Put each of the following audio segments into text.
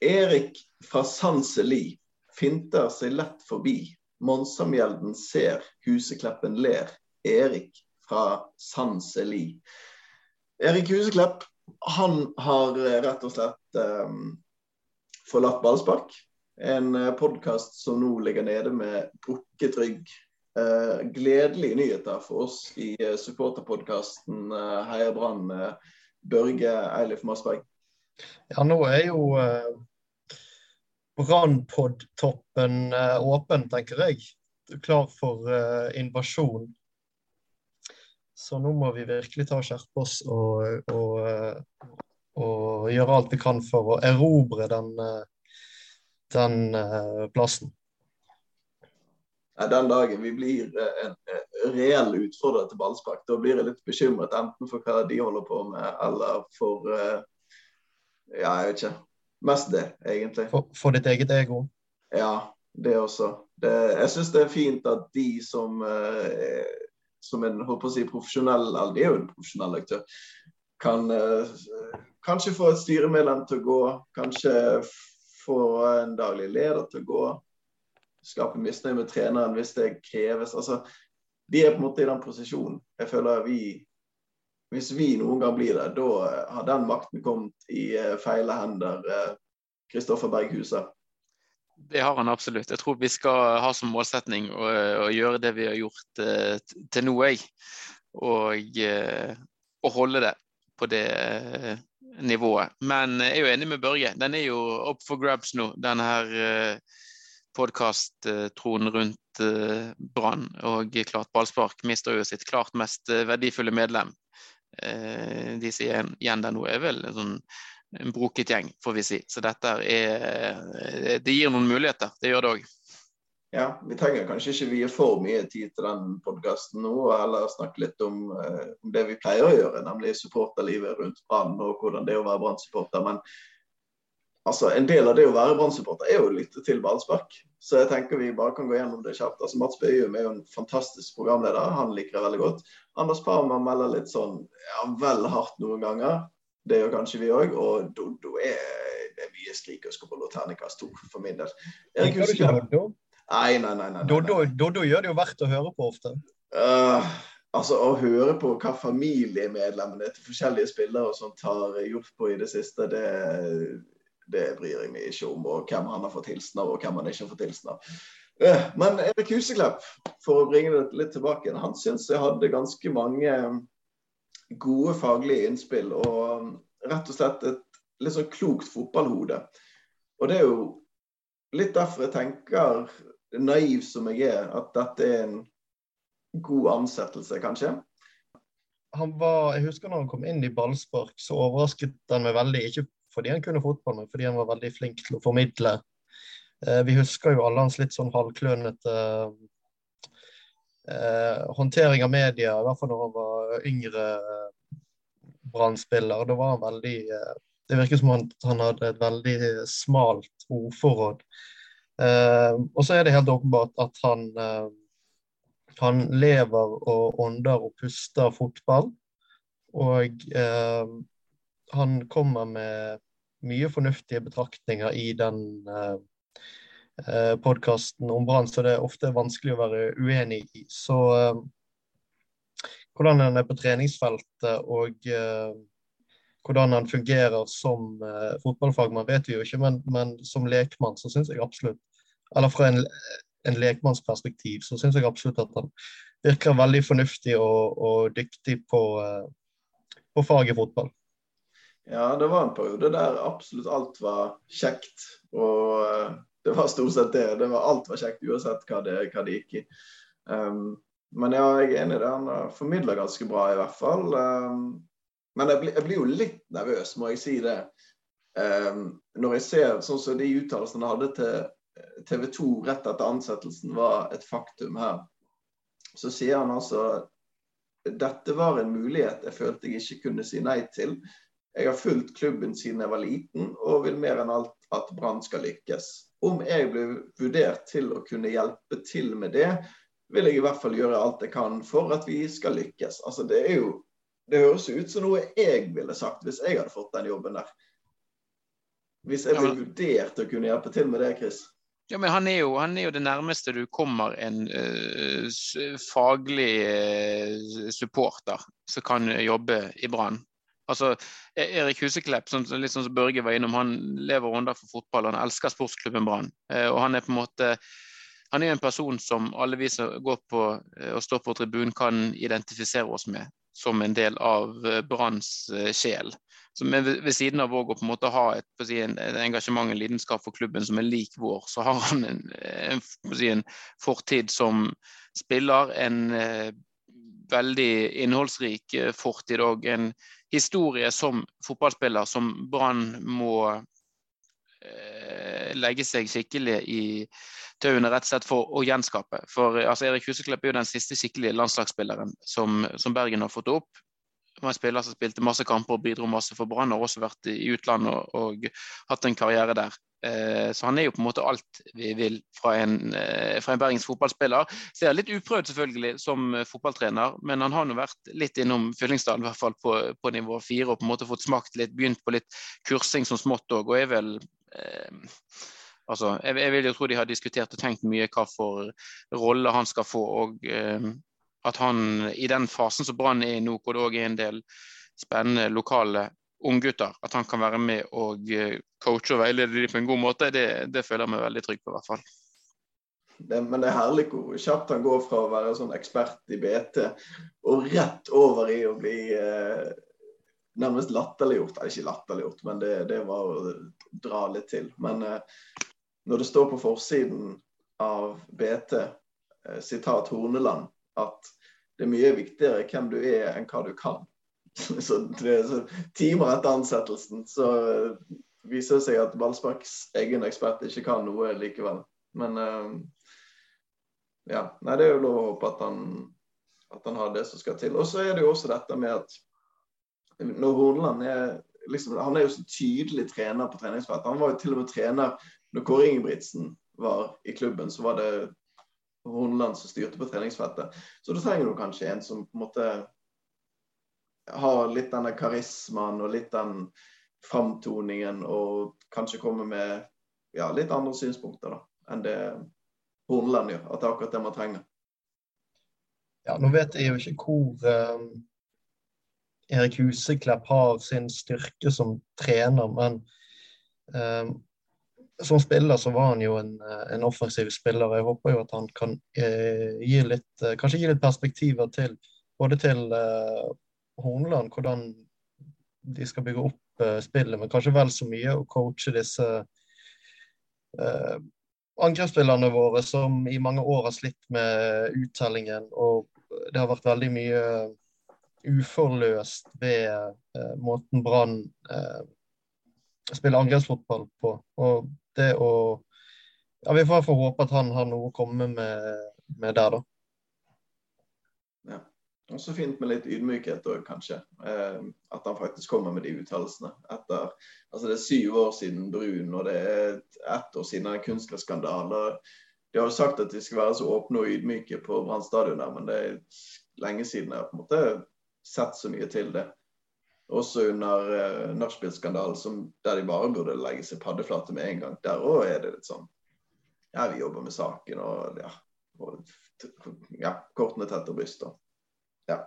Erik fra Sanseli finter seg lett forbi. Monsamjelden ser, Husekleppen ler. Erik fra Sanseli. Erik Huseklepp han har rett og slett um, forlatt ballspark. En uh, podkast som nå ligger nede med brukket rygg. Uh, gledelige nyheter for oss i supporterpodkasten uh, Heia Brann Uh, Børge Eilif Masberg. Ja, nå er jo Brannpod-toppen åpen, tenker jeg. Klar for invasjon. Så nå må vi virkelig ta og skjerpe oss og, og, og gjøre alt vi kan for å erobre den den uh, plassen. Den dagen vi blir eh, en reell utfordrer til ballspark, da blir jeg litt bekymret enten for hva de holder på med, eller for uh, Ja, jeg vet ikke. Mest det, egentlig. For, for ditt eget ego? Ja, det også. Det, jeg syns det er fint at de som eh, som en håper å si, profesjonell eller de er jo en profesjonell aktør, kan kanskje få et styremedlem til å gå, kanskje få en daglig leder til å gå. Skape misnøye med treneren hvis det kreves. Altså, de er på en måte i den posisjonen. Jeg føler vi Hvis vi noen gang blir det, da har den makten kommet i eh, feile hender. Kristoffer Berghuset. Det har han absolutt. Jeg tror vi skal ha som målsetning å, å gjøre det vi har gjort uh, til nå, jeg. Og, uh, å holde det på det uh, nivået. Men jeg er jo enig med Børge. Den er jo up for grabs nå, denne her podkast-troen rundt Brann. Og klart ballspark mister jo sitt klart mest verdifulle medlem. Uh, de som er igjen der nå, er vel en sånn en broket gjeng, får vi si. Så dette er Det gir noen muligheter. Det gjør det òg. Ja, Vi trenger kanskje ikke vie for mye tid til den podkasten nå, og heller snakke litt om, eh, om, det vi pleier å gjøre, nemlig supporterlivet rundt Brann og hvordan det er å være Brann-supporter. Men altså, en del av det å være Brann-supporter er jo å lytte til ballspark. Så jeg tenker vi bare kan gå gjennom det kjapt. Altså, Mats Bøyum er jo en fantastisk programleder, han liker det veldig godt. Anders Parma melder litt sånn ja, vel hardt noen ganger. Det gjør kanskje vi òg. Og Doddo er, er mye skrik og skrål og terningkast to for min del. Erik Husker, Nei, nei, nei. nei, nei. Doddo gjør det jo verdt å høre på ofte. Uh, altså Å høre på hva familiemedlemmene til forskjellige spillere og sånt har gjort på i det siste, det, det bryr jeg meg ikke om. Og hvem han har fått hilsen av, og hvem han ikke har fått hilsen av. Uh, men Erik Huseklepp, for å bringe det litt tilbake, han syns jeg hadde ganske mange gode faglige innspill. Og rett og slett et litt sånn klokt fotballhode. Og det er jo litt derfor jeg tenker naiv som jeg er, at dette er en god ansettelse, kanskje? Var, jeg husker når han kom inn i ballspark, så overrasket han meg veldig. Ikke fordi han kunne fotball, men fordi han var veldig flink til å formidle. Eh, vi husker jo alle hans litt sånn halvklønete eh, håndtering av media, i hvert fall når han var yngre brannspiller. Da var han veldig eh, Det virker som han, han hadde et veldig smalt ordforråd. Uh, og så er det helt åpenbart at han, uh, han lever og ånder og puster fotball. Og eh, han kommer med mye fornuftige betraktninger i den eh, podkasten om Brann, så det er ofte vanskelig å være uenig i. Så hvordan han er på treningsfeltet og hvordan han fungerer som eh, fotballfagmann, vet vi jo ikke, men, men som lekmann så syns jeg absolutt eller fra en, en lekmannsperspektiv, så syns jeg absolutt at han virker veldig fornuftig og, og dyktig på, uh, på faget fotball. Ja, det var en periode der absolutt alt var kjekt. Og uh, det var stort sett det. det var, alt var kjekt uansett hva det, hva det gikk i. Um, men ja, jeg er enig i det. Han formidler ganske bra, i hvert fall. Um, men jeg, blir, jeg blir jo litt nervøs, må jeg si det. Um, når jeg ser sånn som de uttalelsene han hadde til TV 2 rett etter ansettelsen var et faktum her, så sier han altså dette var en mulighet jeg følte jeg ikke kunne si nei til. Jeg har fulgt klubben siden jeg var liten, og vil mer enn alt at Brann skal lykkes. Om jeg blir vurdert til å kunne hjelpe til med det, vil jeg i hvert fall gjøre alt jeg kan for at vi skal lykkes. Altså, det, jo, det høres ut som noe jeg ville sagt hvis jeg hadde fått den jobben der. Hvis jeg ble vurdert til å kunne hjelpe til med det, Chris? Ja, men han er, jo, han er jo det nærmeste du kommer en uh, faglig uh, supporter som kan jobbe i Brann. Altså, e- Erik Huseklepp, som, litt sånn som Børge var innom, han lever under for fotball han elsker sportsklubben Brann. Uh, og han er på en måte han er en person som alle vi som går på og står på tribunen kan identifisere oss med som en del av Branns sjel. Men ved, siden av å på en måte ha et, si, en, en engasjement, en lidenskap for klubben som er lik vår, så har han en, en, si, en fortid som spiller, en eh, veldig innholdsrik eh, fortid og en historie som fotballspiller som Brann må eh, legge seg skikkelig i tauene rett og slett for å gjenskape. For altså, Erik Huseklepp er jo den siste skikkelige landslagsspilleren som, som Bergen har fått opp var en spiller som spilte masse kamper og bidro masse for Brann. Har også vært i utlandet og, og, hatt en karriere der. Eh, så han er jo på en måte alt vi vil fra en, eh, fra en bergensk fotballspiller. Ser er litt uprøvd selvfølgelig som fotballtrener, men han har nå vært litt innom Fyllingsdalen, i hvert fall på, på, nivå fire, og på en måte fått smakt litt, begynt på litt kursing som smått òg, og er vel eh, Altså, jeg, jeg, vil jo tro de har diskutert og tenkt mye hva for rolle han skal få. og eh, at han i den fasen som Brann er i nå, hvor det òg er en del spennende lokale unggutter, at han kan være med og eh, coache og veilede dem på en god måte, det, det føler jeg meg veldig trygg på, i hvert fall. Det, men det er herlig hvor kjapt han går fra å være sånn ekspert i BT og rett over i å bli eh, nærmest latterliggjort. Eller ikke latterliggjort, men det, det, var å dra litt til. Men eh, når det står på forsiden av BT, eh, sitat Horneland, at det er mye viktigere hvem du er, enn hva du kan. Så, det, så Timer etter ansettelsen så viser det seg at Ballsparks egen ekspert ikke kan noe likevel. Men uh, ja, nei, det er jo lov å håpe at han, at han har det som skal til. Og så er det jo også dette med at når Horneland er liksom, Han er jo så tydelig trener på treningsfeltet. Han var jo til og med trener når Kåre Ingebrigtsen var i klubben. Så var det Horneland som styrte på treningsfeltet. Så da trenger du kanskje en som på en måte har litt denne karismaen og litt den framtoningen, og kanskje kommer med ja, litt andre synspunkter da, enn det Horneland gjør. At det er akkurat det man trenger. Ja, nå vet jeg jo ikke hvor um, Erik Huseklepp har sin styrke som trener, men um, som spiller så var han jo en, eh, en, offensiv spiller. Jeg håper jo at han kan eh, gi litt, eh, kanskje gi litt perspektiver til både til eh, Hornland, hvordan de skal bygge opp eh, spillet, men kanskje vel så mye å coache disse eh, angrepsspillerne våre som i mange år har slitt med uttellingen. Og det har vært veldig mye uforløst ved måten Brann eh, spiller angrepsfotball på. Og det å ja, Vi får håpe at han har noe å komme med, med der, da. Ja. Også fint med litt ydmykhet òg, kanskje. Eh, at han faktisk kommer med de uttalelsene. Altså Det er syv år siden Brun, og det er ett år siden en kunstgresskandale. De har jo sagt at de skal være så åpne og ydmyke på Brann stadion, men det er lenge siden jeg har på en måte sett så mye til det også under uh, nachspiel-skandalen, der de bare burde legge seg paddeflate med en gang. Der òg er det litt sånn Ja, vi jobber med saken, og ja, og, ja kortene tett og bryst. Ja.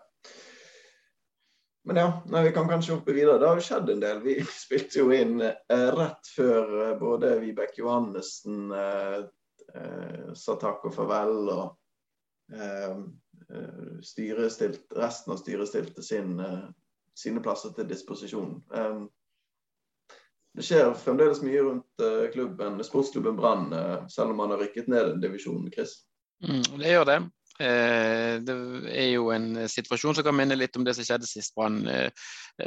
Men ja, nei, vi kan kanskje hoppe videre. Det har jo skjedd en del. Vi spilte jo inn eh, rett før eh, både Vibeke Johannessen eh, eh, sa takk og farvel, og eh, styret stilt, resten av styret stilte sin sine plasser til disposisjon. Um, det skjer fremdeles mye rundt uh, klubben, sportsklubben Brann, uh, selv om man har rykket ned en divisjon, Chris? Mm, det gjør det. Eh, det er jo en situasjon som kan minne litt om det som skjedde sist Brann eh,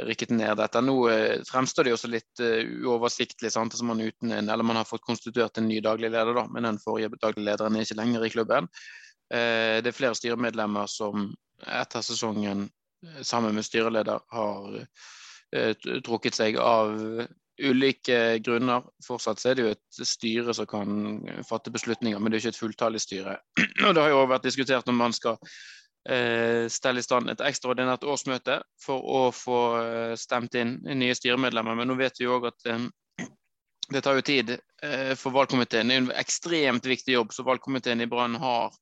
rykket ned dette. Nå eh, fremstår det jo også litt uoversiktlig, sant? Altså man, uten en, eller man har fått konstituert en ny daglig leder, da, men den forrige daglig lederen er ikke lenger i klubben. Eh, det er flere styremedlemmer som etter sesongen sammen med styreleder har eh, trukket seg av ulike grunner. Fortsatt er det jo et styre som kan fatte beslutninger, men det er ikke et fulltallig styre. Og Det har jo også vært diskutert om man skal eh, stelle i stand et ekstraordinært årsmøte for å få eh, stemt inn nye styremedlemmer. Men nå vet vi òg at det tar jo tid for valgkomiteen. Det er en ekstremt viktig jobb som valgkomiteen i Brann har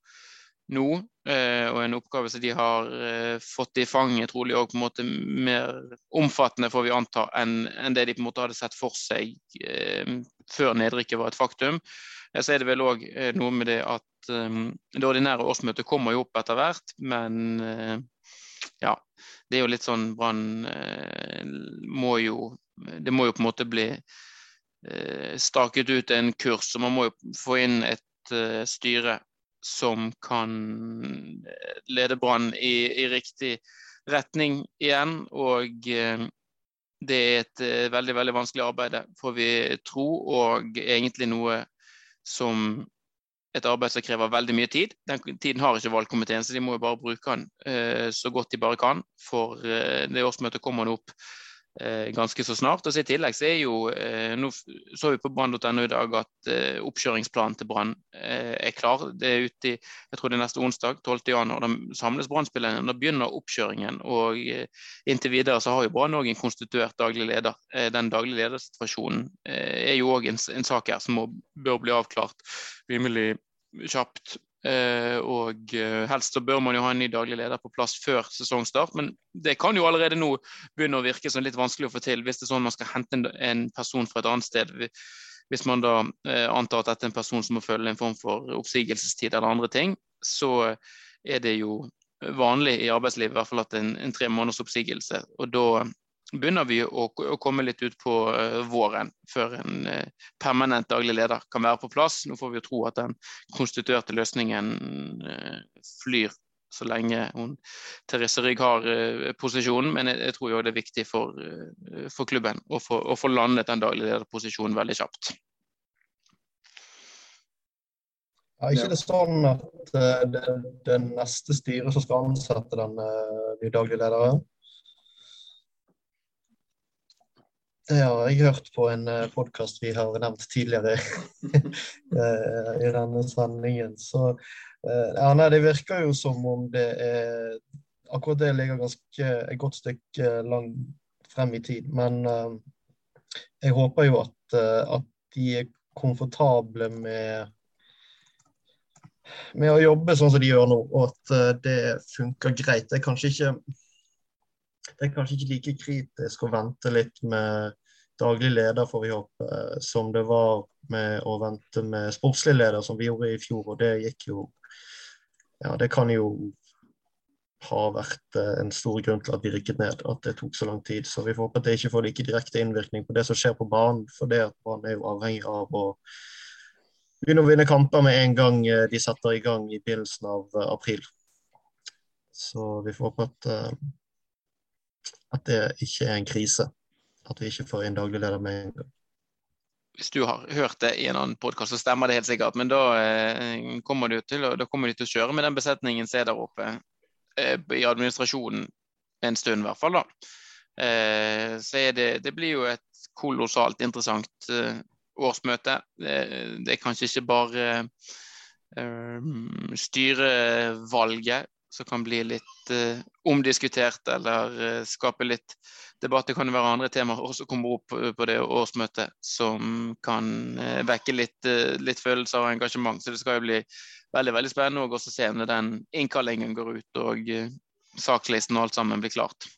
nå. Eh, og en oppgave som de har eh, fått i fanget, trolig òg mer omfattende, får vi anta, enn det de på en måte hadde sett for seg før nedrykket var et faktum. Så er det vel òg noe med det at det ordinære årsmøtet kommer jo opp etter hvert, men ja. Det er jo litt sånn Brann må jo Det må jo på en måte bli Eh, staket ut en kurs. Så man må jo få inn et styre som kan eh, lede Brann i, i, riktig retning igjen. Og uh, det er et uh, veldig veldig vanskelig arbeid, får vi tro, og egentlig noe som et arbeid som krever veldig mye tid. Den tiden har ikke valgkomiteen, så de må jo bare bruke den så godt de bare kan. For det årsmøtet kommer nå opp Eh, ganske så snart. Og så I tillegg så er jo eh, Nå så vi på brann.no i dag at eh, oppkjøringsplanen til Brann er klar. Det er ute i jeg tror det er neste onsdag, 12.1. Da samles Brann-spillerne. Da begynner oppkjøringen. og Inntil videre så har jo Brann òg en konstituert daglig leder. Den daglige ledersituasjonen er jo òg en, en, sak her som må, bør bli avklart rimelig kjapt. Uh, og uh, helst så bør man jo ha en ny daglig leder på plass før sesongstart. Men det kan jo allerede nå begynne å virke som litt vanskelig å få til hvis det er sånn man skal hente en, person fra et annet sted. Hvis man da uh, antar at dette er en person som må følge en form for oppsigelsestid eller andre ting, så er det jo vanlig i arbeidslivet i hvert fall at en, en tre måneders oppsigelse. Og da begynner vi å, å komme litt ut på uh, våren før en uh, permanent daglig leder kan være på plass. Nå får vi jo tro at den konstituerte løsningen uh, flyr så lenge hun, Therese Rygg har posisjonen, men jeg, jeg, tror jo det er viktig for, for klubben å få, landet den daglige lederposisjonen veldig kjapt. Ja, ikke det sånn at det, det neste styret som skal ansette den nye daglige lederen? Det har jeg hørt på en eh, podkast vi har nevnt tidligere uh, i denne sendingen. Så uh, ja, nei, det virker jo som om det er Akkurat det ligger ganske et godt stykke langt frem i tid. Men jeg håper jo at, at, de er komfortable med med å jobbe sånn som de gjør nå, og at det funker greit. Det er kanskje ikke det er kanskje ikke like kritisk å vente litt med daglig leder, får vi håpe, som det var med å vente med sportslig leder, som vi gjorde i fjor. Og det gikk jo Ja, det kan jo ha vært eh, en stor grunn til at vi rykket ned, at det tok så lang tid. Så vi får håpe at det ikke får like direkte innvirkning på det som skjer på banen, for det at banen er jo avhengig av å begynne å vinne kamper med en gang eh, de setter i gang i begynnelsen av eh, april. Så vi får håpe at at det ikke er en krise. At vi ikke får en daglig leder med en gang. Hvis du har hørt det i en annen podkast, så stemmer det helt sikkert. Men da, eh, kommer du til, da kommer de til å kjøre med den besetningen som er der oppe eh, i administrasjonen en stund, i hvert fall. da. Eh, så det, det, blir jo et kolossalt interessant eh, årsmøte. Det, det, er kanskje ikke bare eh, styrevalget som kan bli litt uh, omdiskutert eller uh, skape litt debatt. Det kan jo være andre temaer også kommer opp på det årsmøtet som kan uh, vekke litt, litt, følelser og engasjement. Så det skal jo bli veldig veldig spennende å se når den innkallingen går ut og sakslisten og alt sammen blir klart.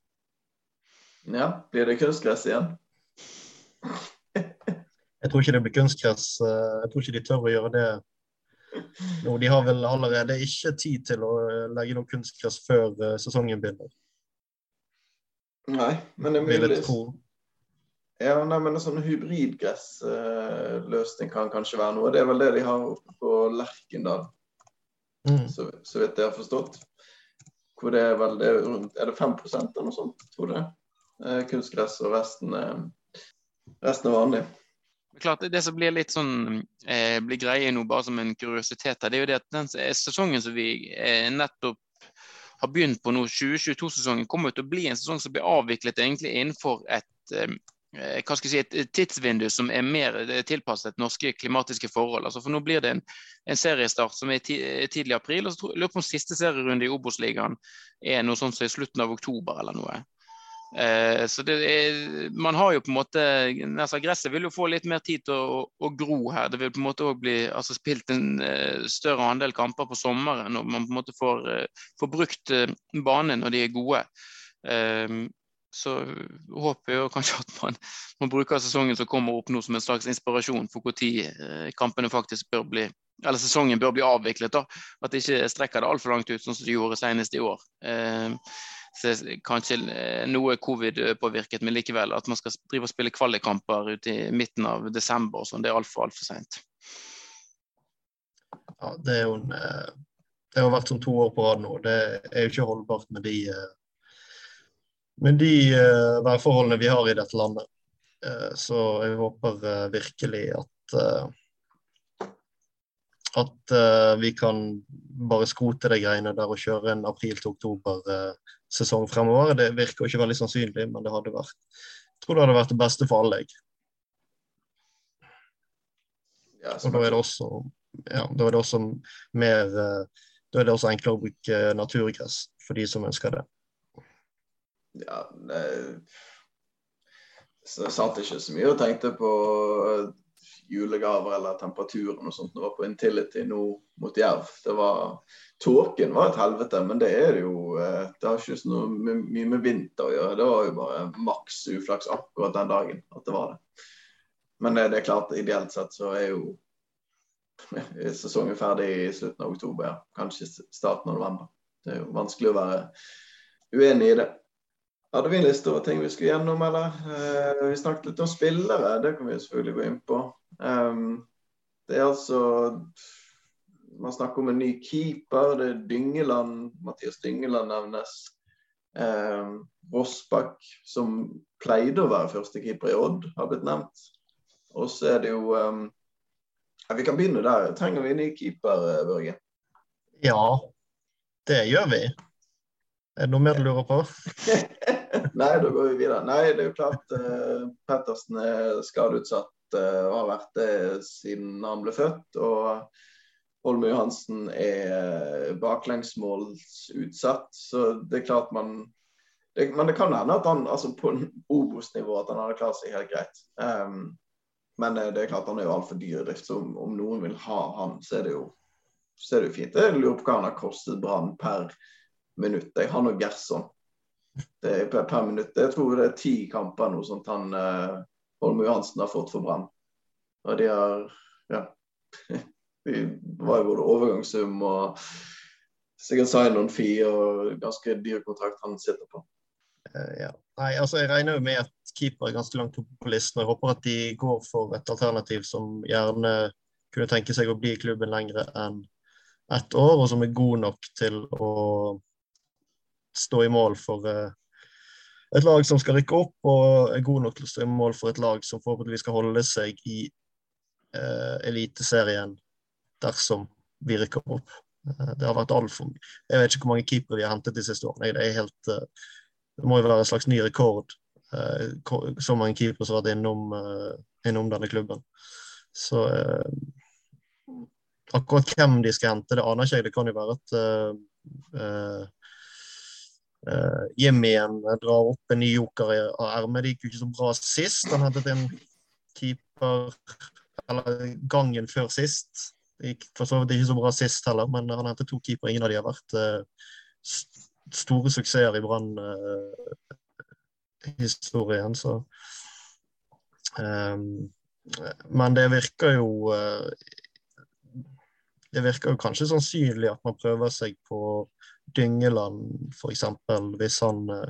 Ja, blir det kunstgress igjen? Jeg tror ikke det blir kunstgress. Jeg tror ikke de tør å gjøre det No, de har vel allerede ikke tid til å eh, legge noe kunstgress før uh, sesongen begynner. Nei, men det er mulig ja, nei, men En sånn hybridgressløsning uh, kan kanskje være noe. Det er vel det de har oppe på Lerkendal, mm. så, så vidt jeg har forstått. Hvor det er vel det er rundt Er det 5 eller noe sånt, tror det? Uh, kunstgress, og resten, resten er vanlig. Klart, det som blir litt sånn eh, blir greie nå, bare som en kuriositet, her, det er jo det at den sesongen som vi eh, nettopp har begynt på nå, 2022-sesongen, kommer til å bli en sesong som blir avviklet egentlig innenfor et eh, hva skal jeg si, et tidsvindu som er mer eh, tilpasset norske klimatiske forhold. Altså for Nå blir det en, en seriestart som er tidlig i april. og så tror, lurer på om siste serierunde i Obos-ligaen er noe sånt som i slutten av oktober eller noe. Eh, så det er, man har jo på en måte altså Gresset vil jo få litt mer tid til å, å gro her. Det vil på en måte også bli altså, spilt en uh, større andel kamper på sommeren, og man på en måte får, uh, får brukt uh, banen når de er gode. så håper jeg kanskje at man, man, bruker sesongen som kommer opp nå som en slags inspirasjon for når kampene faktisk bør bli eller sesongen bør bli avviklet. da, At de ikke strekker det altfor langt ut, sånn som de gjorde senest i år. Eh, kanskje eh, noe covid-påvirket, men likevel at man skal drive og spille kvalikkamper ute i midten av desember og sånn, det er altfor altfor seint. Ja, det er jo en eh, Det har vært sånn to år på rad nå. Det er jo ikke holdbart med de eh, med de værforholdene vi har i dette landet. Så jeg håper virkelig at at uh, vi kan bare skrote de greiene der og kjøre en april til oktober-sesong uh, fremover. Det virker ikke veldig sannsynlig, men det hadde vært jeg tror det hadde vært det beste for alle. Ja, og da er det også ja, da er det også mer uh, Da er det også enklere å bruke naturgress for de som ønsker det. Ja, det så satt ikke så mye og tenkte på julegaver eller temperaturen og sånt det var på Intility nå mot Jerv. Det var Tåken var et helvete, men det er det jo eh, Det har ikke noe mye med vinter å gjøre. Det var jo bare maks uflaks akkurat den dagen at det var det. Men det, det er klart, ideelt sett så er jo sesongen ferdig i slutten av oktober, ja. kanskje starten av november. Det er jo vanskelig å være uenig i det. Hadde vi en liste over ting vi skulle gjennom, eller? Eh, vi snakket litt om spillere, det kan vi selvfølgelig gå inn på. Um, det er altså Man snakker om en ny keeper. Det er Dyngeland. Mathias Dyngeland nevnes. Um, Rossbakk, som pleide å være førstekeeper i Odd, har blitt nevnt. Og så er det jo um, ja, Vi kan begynne der. Trenger vi en ny keeper, Børge? Ja, det gjør vi. Er det noe mer du lurer på? Nei, da går vi videre. Nei, det er jo klart uh, Pettersen er skadeutsatt og har vært det siden han ble født. Og Holme Johansen er baklengsmålsutsatt, så det er klart man det, Men det kan hende at han altså på Obos-nivå at han hadde klart seg helt greit. Um, men det er klart han er jo altfor dyr i drift, så om, om, noen vil ha han, så er det jo, så er det jo fint. Jeg lurer på hva han har kostet Brann per minutt. Jeg har nå Gerson. Det er per, per, minutt. Jeg tror det er ti kamper nå sånt han eh, Holme Johansen har fått for Brann. Og de har Ja. Det var jo både overgangssum og sikkert sign-on-fee og ganske dyr kontrakt han sitter på. Uh, ja. Nei, altså Jeg regner jo med at keeper er ganske langt oppe på listen. Jeg håper at de går for et alternativ som gjerne kunne tenke seg å bli i klubben lengre enn ett år, og som er god nok til å stå i mål for uh, et lag som skal rykke opp, og er god nok til å stå i mål for et lag som forhåpentligvis skal holde seg i eh, Eliteserien dersom vi rykker opp. Eh, det har vært altfor Jeg vet ikke hvor mange keepere vi har hentet de siste årene. Det, helt, eh, det må jo være en slags ny rekord. Eh, så mange keepere som har vært innom, eh, innom denne klubben. Så eh, akkurat hvem de skal hente, det aner ikke jeg. Det kan jo være at Uh, Jimmy igjen drar opp en ny joker av ermet. Det gikk jo ikke så bra sist. Han hentet en keeper eller gangen før sist. Det gikk for så vidt ikke så bra sist heller, men han hentet to keepere. Ingen av de har vært uh, store suksesser i Brann-historien, uh, så um, Men det virker jo Det virker jo kanskje sannsynlig at man prøver seg på Dyngeland f.eks. Hvis, eh,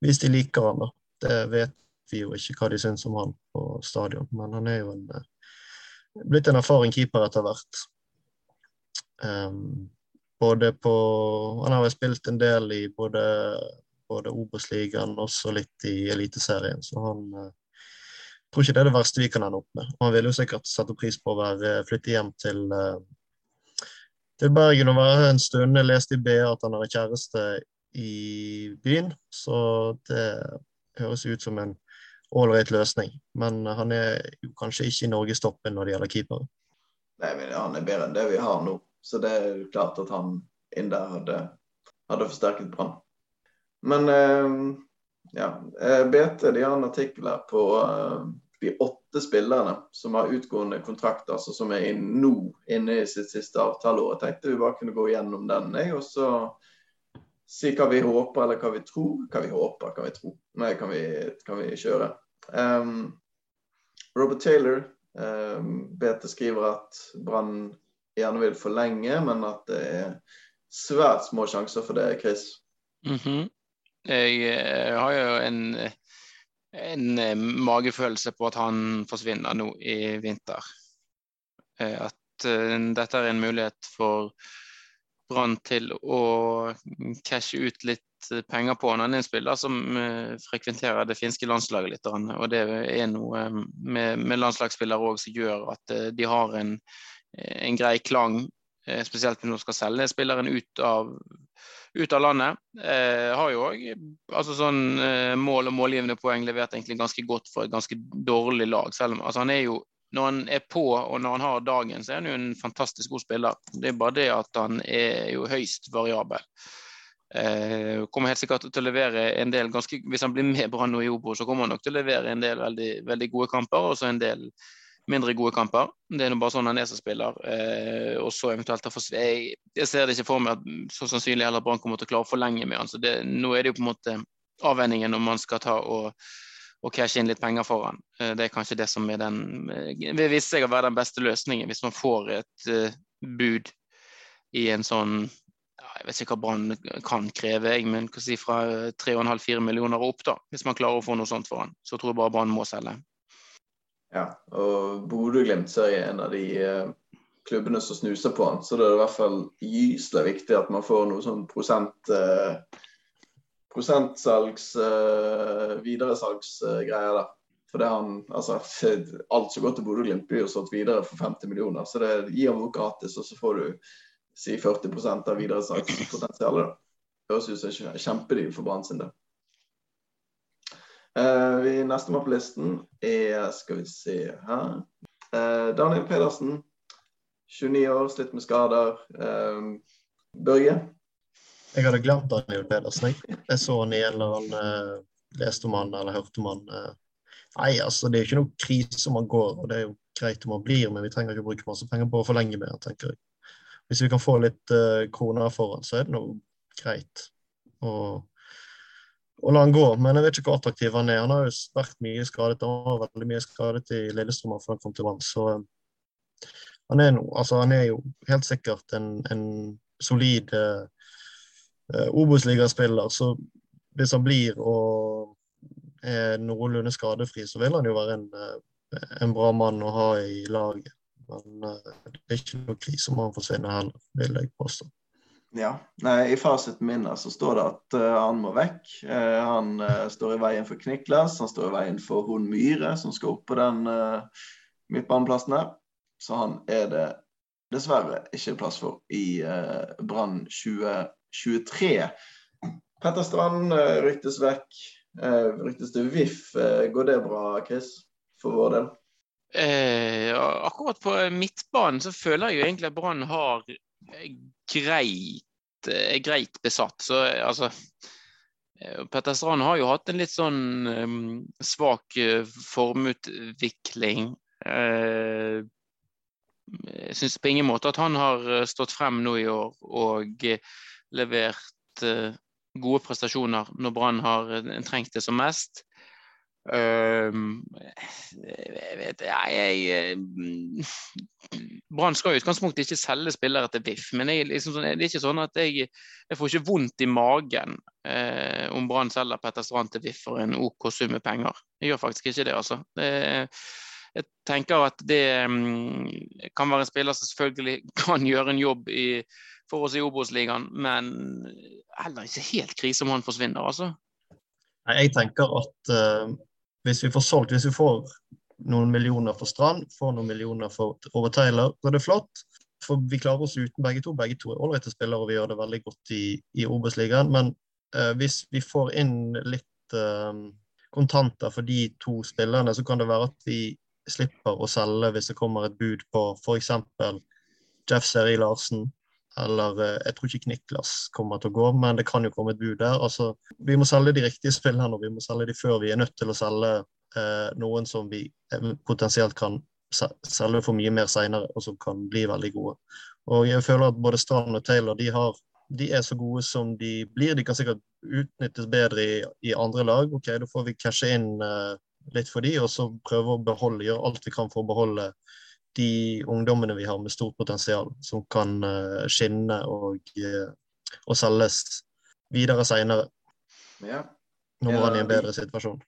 hvis de liker han. da. Det vet vi jo ikke hva de syns om han på stadion, men han er jo en, eh, blitt en erfaren keeper etter hvert. Um, både på Han har jo spilt en del i både, både Obos-ligaen og også litt i Eliteserien, så han uh, tror ikke det er det verste vi kan ende opp med. Han vil jo sikkert sette pris på å være, flytte hjem til til Bergen og være en stund. Jeg leste i BA at han har kjæreste i byen, så det høres ut som en ålreit løsning. Men han er jo kanskje ikke i norgestoppen når det gjelder keepere. Nei, men Han er bedre enn det vi har nå, så det er jo klart at han inn der hadde, hadde forsterket Brann. Men eh, ja, BT de har en artikkel her på uh, de åtte spillerne som har utgående kontrakter, altså som er inn, nå inne i sitt siste avtaleår. Jeg tenkte vi bare kunne gå gjennom den, og så si hva vi håper eller hva vi tror. Hva vi håper, kan vi tro. Nei, kan vi, kan vi kjøre. Um, Robert Taylor, um, BT skriver at Brann gjerne vil forlenge, men at det er svært små sjanser for det, Chris. Mm -hmm. Jeg eh, har jo en, en eh, magefølelse på at han forsvinner nå i vinter. Eh, at dette er en mulighet for Brann til å cashe ut litt penger på en er spiller som frekventerer det finske landslaget litt. Og det er noe med, landslagsspillere òg som gjør at de har en, en grei klang Eh, spesielt når du skal selge spilleren ut av, ut av landet. Eh, har jo òg altså sånn, eh, mål og målgivende poeng levert egentlig ganske godt for et ganske dårlig lag. Selv om altså, han er jo når han er på og når han har dagen, så er han jo en fantastisk god spiller. Det er bare det at han er jo høyst variabel. Eh, kommer helt sikkert til å levere en del ganske, Hvis han blir med Brann og i Obro, så kommer han nok til å levere en del veldig, veldig gode kamper. Og så en del mindre gode kamper. Det er nå bare sånn han er som spiller. Eh, og så eventuelt jeg, jeg, ser det ikke for meg at så sannsynlig heller Brann kommer til å klare å forlenge med han. Så det, nå er det jo på en måte avveiningen om man skal ta og, og cashe inn litt penger for han. Eh, det er kanskje det som er den eh, vil vise seg å være den beste løsningen hvis man får et uh, bud i en sånn jeg vet ikke hva Brann kan kreve, jeg, men si fra 3,5-4 millioner og opp. da, Hvis man klarer å få noe sånt for han, så tror jeg bare Brann må selge. Ja, og Bodø-Glimt er en av de eh, klubbene som snuser på han. Så det er i hvert fall gyselig viktig at man får noe sånn prosent eh, prosentsalgs eh, videresalgsgreier der. For det han, altså, Alt som går til Bodø-Glimt, blir jo solgt videre for 50 millioner. Så det gir noe gratis, og så får du si 40 av videresalgspotensialet. Høres ut som en kjempedeal for Brann sin del. Uh, vi Nestemann på listen er Skal vi se her uh, Daniel Pedersen. 29 år, slitt med skader. Uh, Børge? Jeg hadde glemt Daniel Pedersen. Jeg, jeg så han i en eller annen leste om han eller hørte om han. Nei, altså det er ikke noe krise om han går, og det er jo greit om han blir, men vi trenger ikke å bruke masse penger på å forlenge med han, tenker jeg. Hvis vi kan få litt kroner for han, så er det noe greit. Og å la han gå. Men jeg vet ikke hvor attraktiv han er. Han har jo vært mye skadet. Han var veldig mye skadet i Lillestrøm før han kom til vann. Så eh, han er, no, altså, han er jo helt sikkert en, en solid uh, Obos-ligaspiller. Så hvis han blir og er noenlunde skadefri, så vil han jo være en, en bra mann å ha i laget. Men det er ikke noe krise om han forsvinner heller, vil jeg påstå. Ja. I fasiten min så står det at uh, han må vekk. Uh, han uh, står i veien for Kniklas, han står i veien for Hon Myhre, som skal opp på den midtbaneplassen her. Så han er det dessverre ikke plass for i Brann 2023. Petter Strand ryktes vekk. ryktes til VIF. går det bra, Chris, for vår del? Eh, akkurat på midtbanen så føler jeg jo egentlig at Brann har greit, eh, greit besatt. Så altså eh, Petter Strand har jo hatt en litt sånn um, svak uh, formutvikling. Uh, jeg syns på ingen måte at han har stått frem nå i år og uh, levert gode prestasjoner når Brann har trengt det som mest. Jeg vet jeg, jeg, Brann skal i utgangspunktet ikke selge spillere til VIF, men jeg, liksom, sånn, det er ikke sånn at jeg, jeg får ikke vondt i magen eh, om Brann selger Petter Strand til VIF for en OK sum med penger. Jeg gjør faktisk ikke det, altså. Det, jeg tenker at det um, kan være en spiller som selvfølgelig kan gjøre en jobb i, for oss i Obos-ligaen, men heller ikke helt krise om han forsvinner, altså. Jeg tenker at uh hvis vi får solgt, hvis vi får noen millioner for Strand, får noen millioner for Ove Taylor, så er det flott. For vi klarer oss uten begge to. Begge to er ålreite spillere, og vi gjør det veldig godt i, i Obos-ligaen. Men uh, hvis vi får inn litt uh, kontanter for de to spillerne, så kan det være at vi slipper å selge hvis det kommer et bud på f.eks. Jeff Seri Larsen eller eh, jeg tror ikke Kniklas kommer til å gå, men det kan jo komme et bud der. Altså, vi må selge de riktige spillerne, og vi må selge de før vi er nødt til å selge eh, noen som vi potensielt kan selge for mye mer seinere, og som kan bli veldig gode. Og jeg føler at både Strand og Taylor de, har, de er så gode som de blir. De kan sikkert utnyttes bedre i, i andre lag. Ok, Da får vi cashe inn eh, litt for de, og så prøve å beholde, gjøre alt vi kan for å beholde de ungdommene vi har med stort potensial, som kan uh, skinne og, uh, og, selges videre seinere. Ja. Nå må han i en bedre situasjon.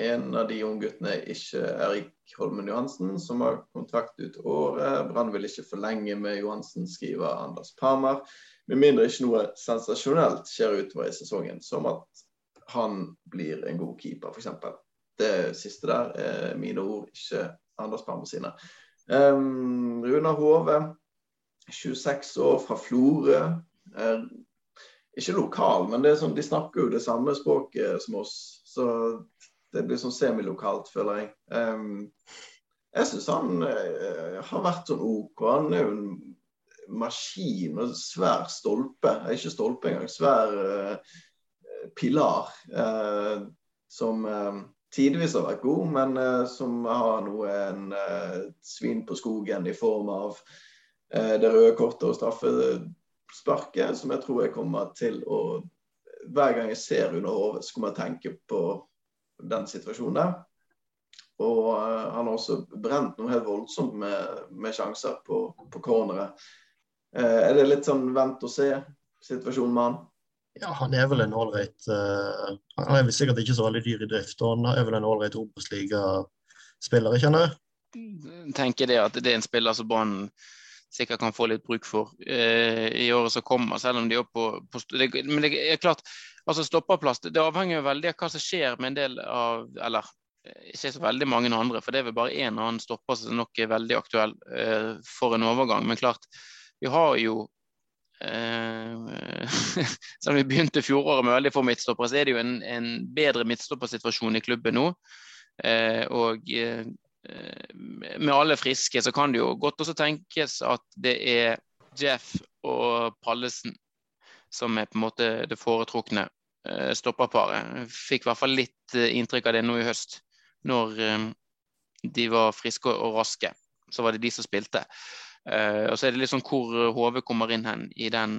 En av de ungguttene er ikke Erik Holmen Johansen, som har kontrakt ut året. Brann vil ikke forlenge med Johansen, skriver Anders Parmar. Med mindre ikke noe sensasjonelt skjer utover i sesongen, som at han blir en god keeper, f.eks. Det siste der er mine ord, ikke Anders Parmar sine. Um, Runar Hove, 26 år, fra Florø. Uh, ikke lokal, men sånn, de snakker jo det samme språket som oss. Så det blir sånn semilokalt, føler jeg. Um, jeg syns han uh, har vært sånn OK. Han er jo en maskin og svær stolpe. Ikke stolpe engang, svær uh, pilar. Som tidvis har vært god, men uh, som har noen uh, svin på skogen i form av uh, det røde kortet og straffesparket, som jeg tror jeg kommer til å Hver gang jeg ser under hodet, så kommer jeg tenke på den situasjonen der. Og han har også brent noe helt voldsomt med, med sjanser på, på corneret. er det litt sånn vent og se-situasjon med han? Ja, han er vel en ålreit uh, Han er vel sikkert ikke så veldig dyr i drift, og han er vel en ålreit Obos-ligaspiller, kjenner jeg. Tenker det at det er en spiller som Brann sikkert kan få litt bruk for uh, i året som kommer, selv om de er på, på det, Men det er klart, altså stopperplass det avhenger jo veldig av hva som skjer med en del av Eller ikke så veldig mange andre, for det er vel bare én annen stopper som nok er veldig aktuell uh, for en overgang. Men klart, vi har jo Eh, selv om vi begynte fjoråret med veldig få midtstoppere, så er det jo en, en bedre midtstoppersituasjon i klubben nå. Eh, og eh, med alle friske så kan det jo godt også tenkes at det er Jeff og Pallesen som er på en måte det foretrukne stopperparet. Fikk i hvert fall litt inntrykk av det nå i høst, når de var friske og raske. Så var det de som spilte. Uh, og så er det litt sånn hvor HV kommer inn hen i den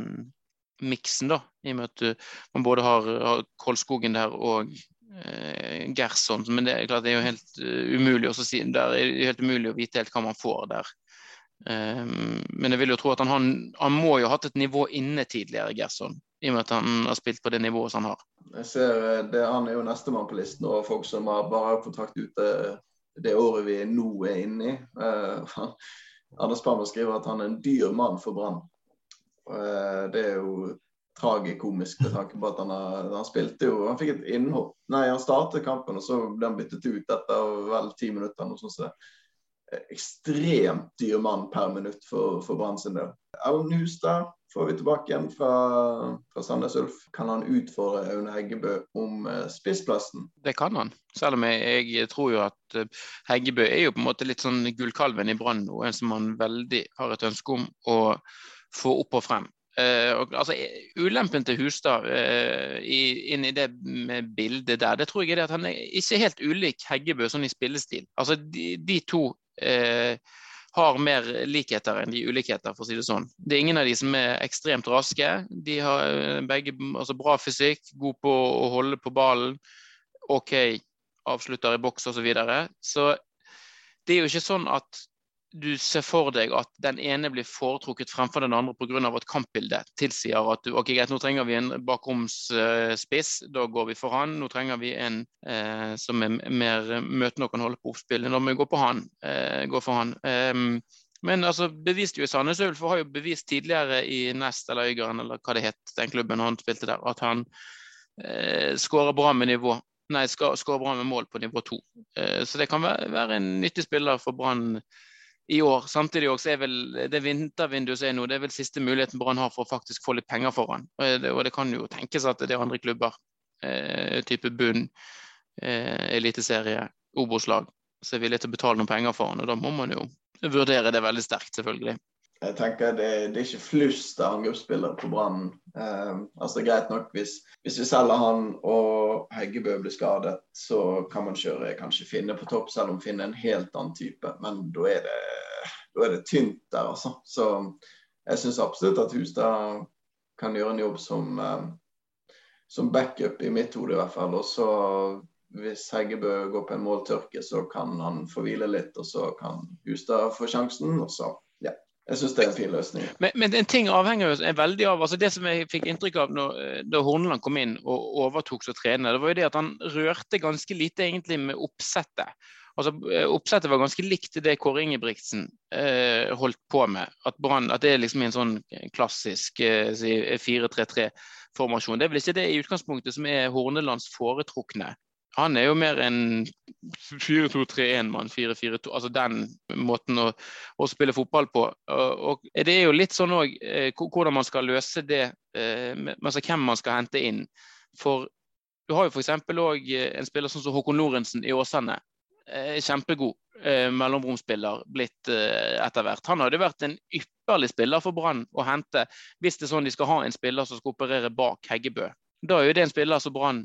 miksen, da. I og med at uh, man både har, har Kolskogen der og uh, Gerson. Men det er klart det er jo helt umulig å si. Der er det helt umulig å vite helt hva man får der. men jeg vil jo tro at han, han, han må jo ha hatt et nivå inne tidligere, Gerson. I og med at han har spilt på det nivået som han har. Jeg ser det, Han er jo nestemann på listen over folk som har bare kontrakt ut det, året vi nå er inne i. Anders Palmer skriver at han er en dyr mann for Brann. Eh, det er jo tragikomisk med tanke på at han, har, han spilte jo Han fikk et innhopp. Nei, han startet kampen, og så ble han byttet ut etter vel ti minutter. Noe sånt. Ekstremt dyr mann per minutt for, for Brann sin del. Ellen Hustad får vi tilbake igjen fra, fra Sandnes Ulf. Kan han utfordre Aune Heggebø om uh, spissplassen? Det kan han, selv om jeg, jeg tror jo at uh, Heggebø er jo på en måte litt sånn gullkalven i Brann nå. En som han veldig har et ønske om å få opp og frem. Uh, og, altså, ulempen til Hustad uh, inn i det med bildet der, det tror jeg er at han er ikke helt ulik Heggebø sånn i spillestil. Altså, de, de to uh, har mer likheter enn de ulikheter, for å si det sånn. Det er ingen av de som er ekstremt raske. De har eh, begge altså bra fysikk, god på å holde på ballen. OK, avslutter i boks osv. Så, videre. så det er jo ikke sånn at du ser for deg at den ene blir foretrukket fremfor den andre pga. at kampbildet tilsier at du, ok, greit, nå trenger vi en bakromsspiss, uh, da går vi for han. Nå trenger vi en uh, som er mer møtende og kan holde på oppspillet, da må vi gå, på han, uh, gå for han. Um, men altså, beviste jo Sandnes Ulf har jo bevist tidligere i Nest eller Øygarden eller hva det het, den klubben han spilte der, at han uh, skårer bra med nivå. Nei, skårer bra med mål på nivå to. så det kan være, være en nyttig spiller for Brann i år. Samtidig også er vel det vintervinduet som er nå, det er vel siste muligheten Brann har for å faktisk få litt penger for han. Og det, og det kan jo tenkes at det er andre klubber, eh, type bunn, eh, eliteserie, Obos-lag, som er villige til å betale noen penger for han. Og da må man jo vurdere det veldig sterkt, selvfølgelig. Jeg tenker det, det er ikke flust av angrepsspillere på Brann. Eh, altså Greit nok hvis, hvis, vi selger han og Heggebø blir skadet, så kan man kjøre kanskje Finne på topp, selv om Finne er en helt annen type. Men da er det, da er det tynt der, altså. Så jeg syns absolutt at Hustad kan gjøre en jobb som, eh, som backup i mitt hode, i hvert fall. Og så hvis Heggebø går på en måltørke, så kan han få hvile litt, og så kan Hustad få sjansen. og så jeg syns det er en fin løsning. Men, men en ting avhenger jo veldig av altså Det som jeg fikk inntrykk av når, da Horneland kom inn og overtok som trener, det var jo det at han rørte ganske lite egentlig med oppsettet. Altså, eh, Oppsettet var ganske likt det Kåre Ingebrigtsen eh, holdt på med. At, Brand, at det er liksom en sånn klassisk eh, 4-3-3-formasjon. Det er vel ikke det i utgangspunktet som er Hornelands foretrukne han er jo mer en 4-2-3-1-mann, 4-4-2. Altså den måten å, å, spille fotball på. Og, Det er jo litt sånn òg eh, hvordan man skal løse det, eh, altså hvem man skal hente inn. For du har jo f.eks. òg eh, en spiller sånn som Håkon Lorentzen i Åsane. Eh, kjempegod eh, mellomromspiller blitt etter hvert. Han hadde vært en ypperlig spiller for Brann å hente hvis det er sånn de skal ha en spiller som skal operere bak Heggebø. Da er jo det en spiller som Brann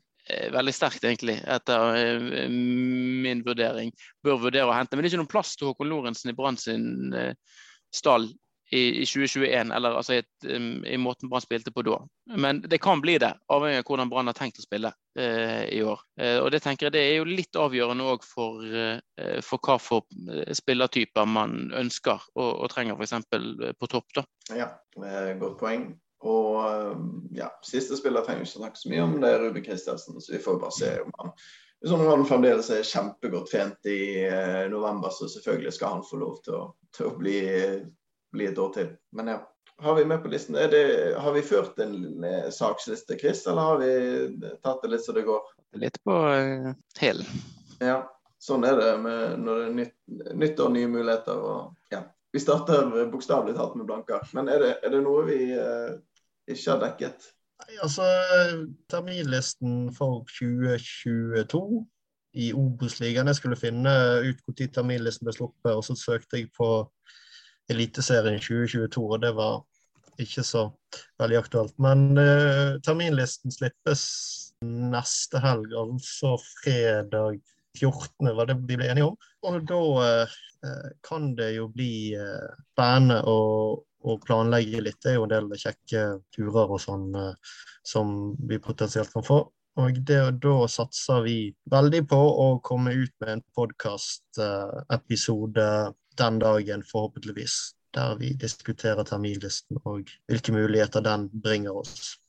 veldig sterkt, egentlig, etter eh, min vurdering. Bør vurdere å hente. Men det er ikke noen plass til Håkon Lorentzen i Brann sin eh, stall i, 2021, eller altså i, i måten Brann spilte på da. Men det kan bli det, avhengig av hvordan Brann har tenkt å spille eh, i år. Eh, og Det tenker jeg det er jo litt avgjørende òg for, eh, for hva for spillertyper man ønsker og, og trenger f.eks. på topp. da. Ja, godt poeng. Og eh, ja, siste spiller trenger vi ikke snakke så mye om, det er Ruben Kristiansen. Så vi får bare se om han hvis han fremdeles er kjempegodt trent i eh, november, så selvfølgelig skal han få lov til å, til å bli, bli, et år til. Men ja, har vi med på listen? Det, har vi ført en eh, saksliste, Chris, eller har vi tatt det litt så det går? Litt på hælen. Ja, sånn er det med, når det er nytt, nytt og nye muligheter. Og, ja. Vi starter bokstavelig talt med blanke. Men er det, er det noe vi eh, ikke har dekket? Nei, Altså, Terminlisten for 2022 i Obos-ligaen. Jeg skulle finne ut når terminlisten ble sluppet, og så søkte jeg på Eliteserien 2022, og det var ikke så veldig aktuelt. Men eh, terminlisten slippes neste helg, altså fredag 14., var det vi ble enige om. Og da eh, kan det jo bli eh, spennende å å, planlegge litt. Det er jo en del kjekke turer og sånn eh, som vi potensielt kan få. Og det, da satser vi veldig på å komme ut med en podkastepisode eh, den dagen, forhåpentligvis. Der vi diskuterer terminlisten og hvilke muligheter den bringer oss.